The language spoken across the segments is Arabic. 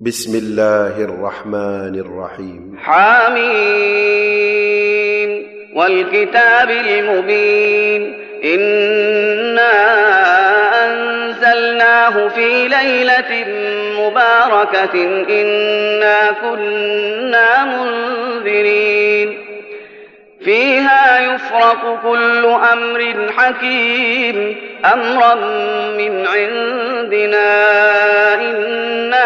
بسم الله الرحمن الرحيم حامين والكتاب المبين. إنا أنزلناه في ليلة مباركة. إنا كنا منذرين. فيها يفرق كل أمر حكيم. أمرا من عندنا. إنا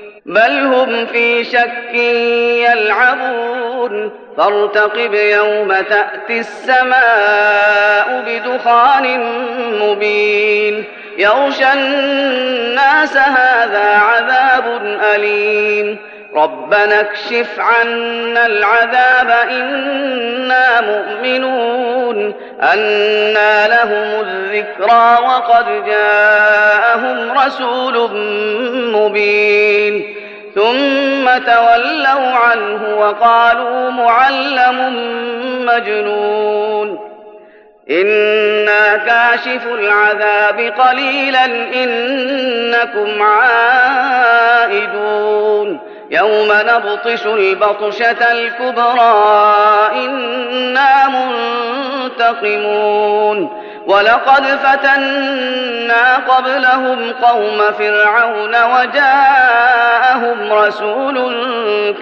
بل هم في شك يلعبون. فارتقب يوم تأتي السماء بدخان مبين. يغشى الناس هذا عذاب أليم. ربنا اكشف عنا العذاب إنا مؤمنون. أنا لهم الذكرى وقد جاءهم رسول مبين. ثم تولوا عنه وقالوا معلم مجنون. إنا كاشف العذاب قليلا إنكم عائدون. يوم نبطش البطشة الكبرى إنا منتقمون. ولقد فتنا قبلهم قوم فرعون وجاءهم رسول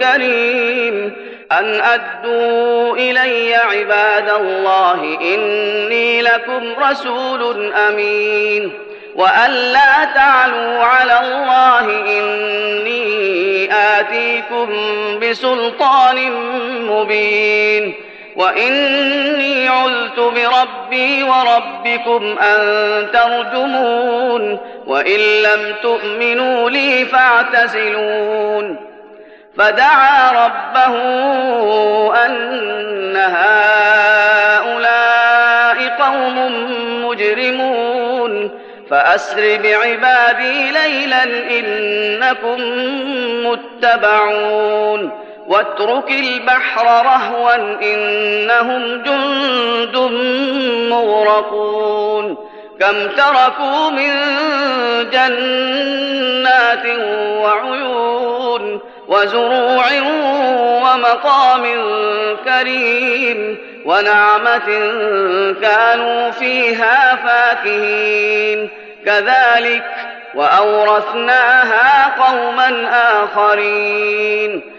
كريم. أن أدوا إلي عباد الله إني لكم رسول أمين. وأن لا تعلوا على الله إني آتيكم بسلطان مبين. وإني بربي وربكم أن ترجمون وإن لم تؤمنوا لي فاعتزلون. فدعا ربه أن هؤلاء قوم مجرمون. فأسر بعبادي ليلا إنكم متبعون. واترك البحر رهوا إنهم جند مغرقون كم تركوا من جنات وعيون وزروع ومقام كريم ونعمة كانوا فيها فاكهين كذلك وأورثناها قوما آخرين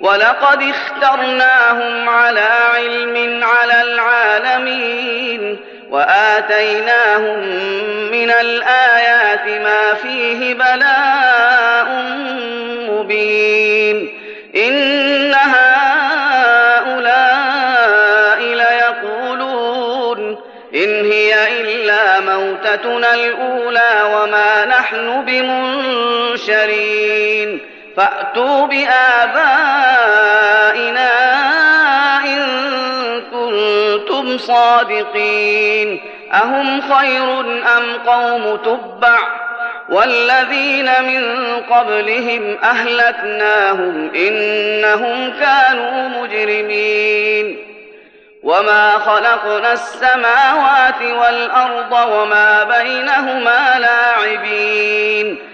ولقد اخترناهم على علم على العالمين وآتيناهم من الآيات ما فيه بلاء مبين إن هؤلاء ليقولون إن هي إلا موتتنا الأولى وما نحن بمنشرين فأتوا بآبائنا إن كنتم صادقين. أهم خير أم قوم تبع؟ والذين من قبلهم أهلكناهم إنهم كانوا مجرمين. وما خلقنا السماوات والأرض وما بينهما لاعبين.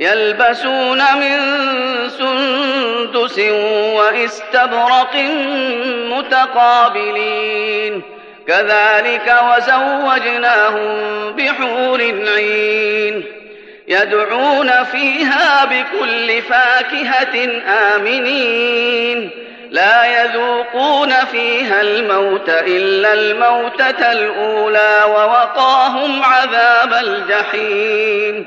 يلبسون من سندس واستبرق متقابلين. كذلك وزوجناهم بحور عين. يدعون فيها بكل فاكهة آمنين. لا يذوقون فيها الموت إلا الموتة الأولى ووقاهم عذاب الجحيم.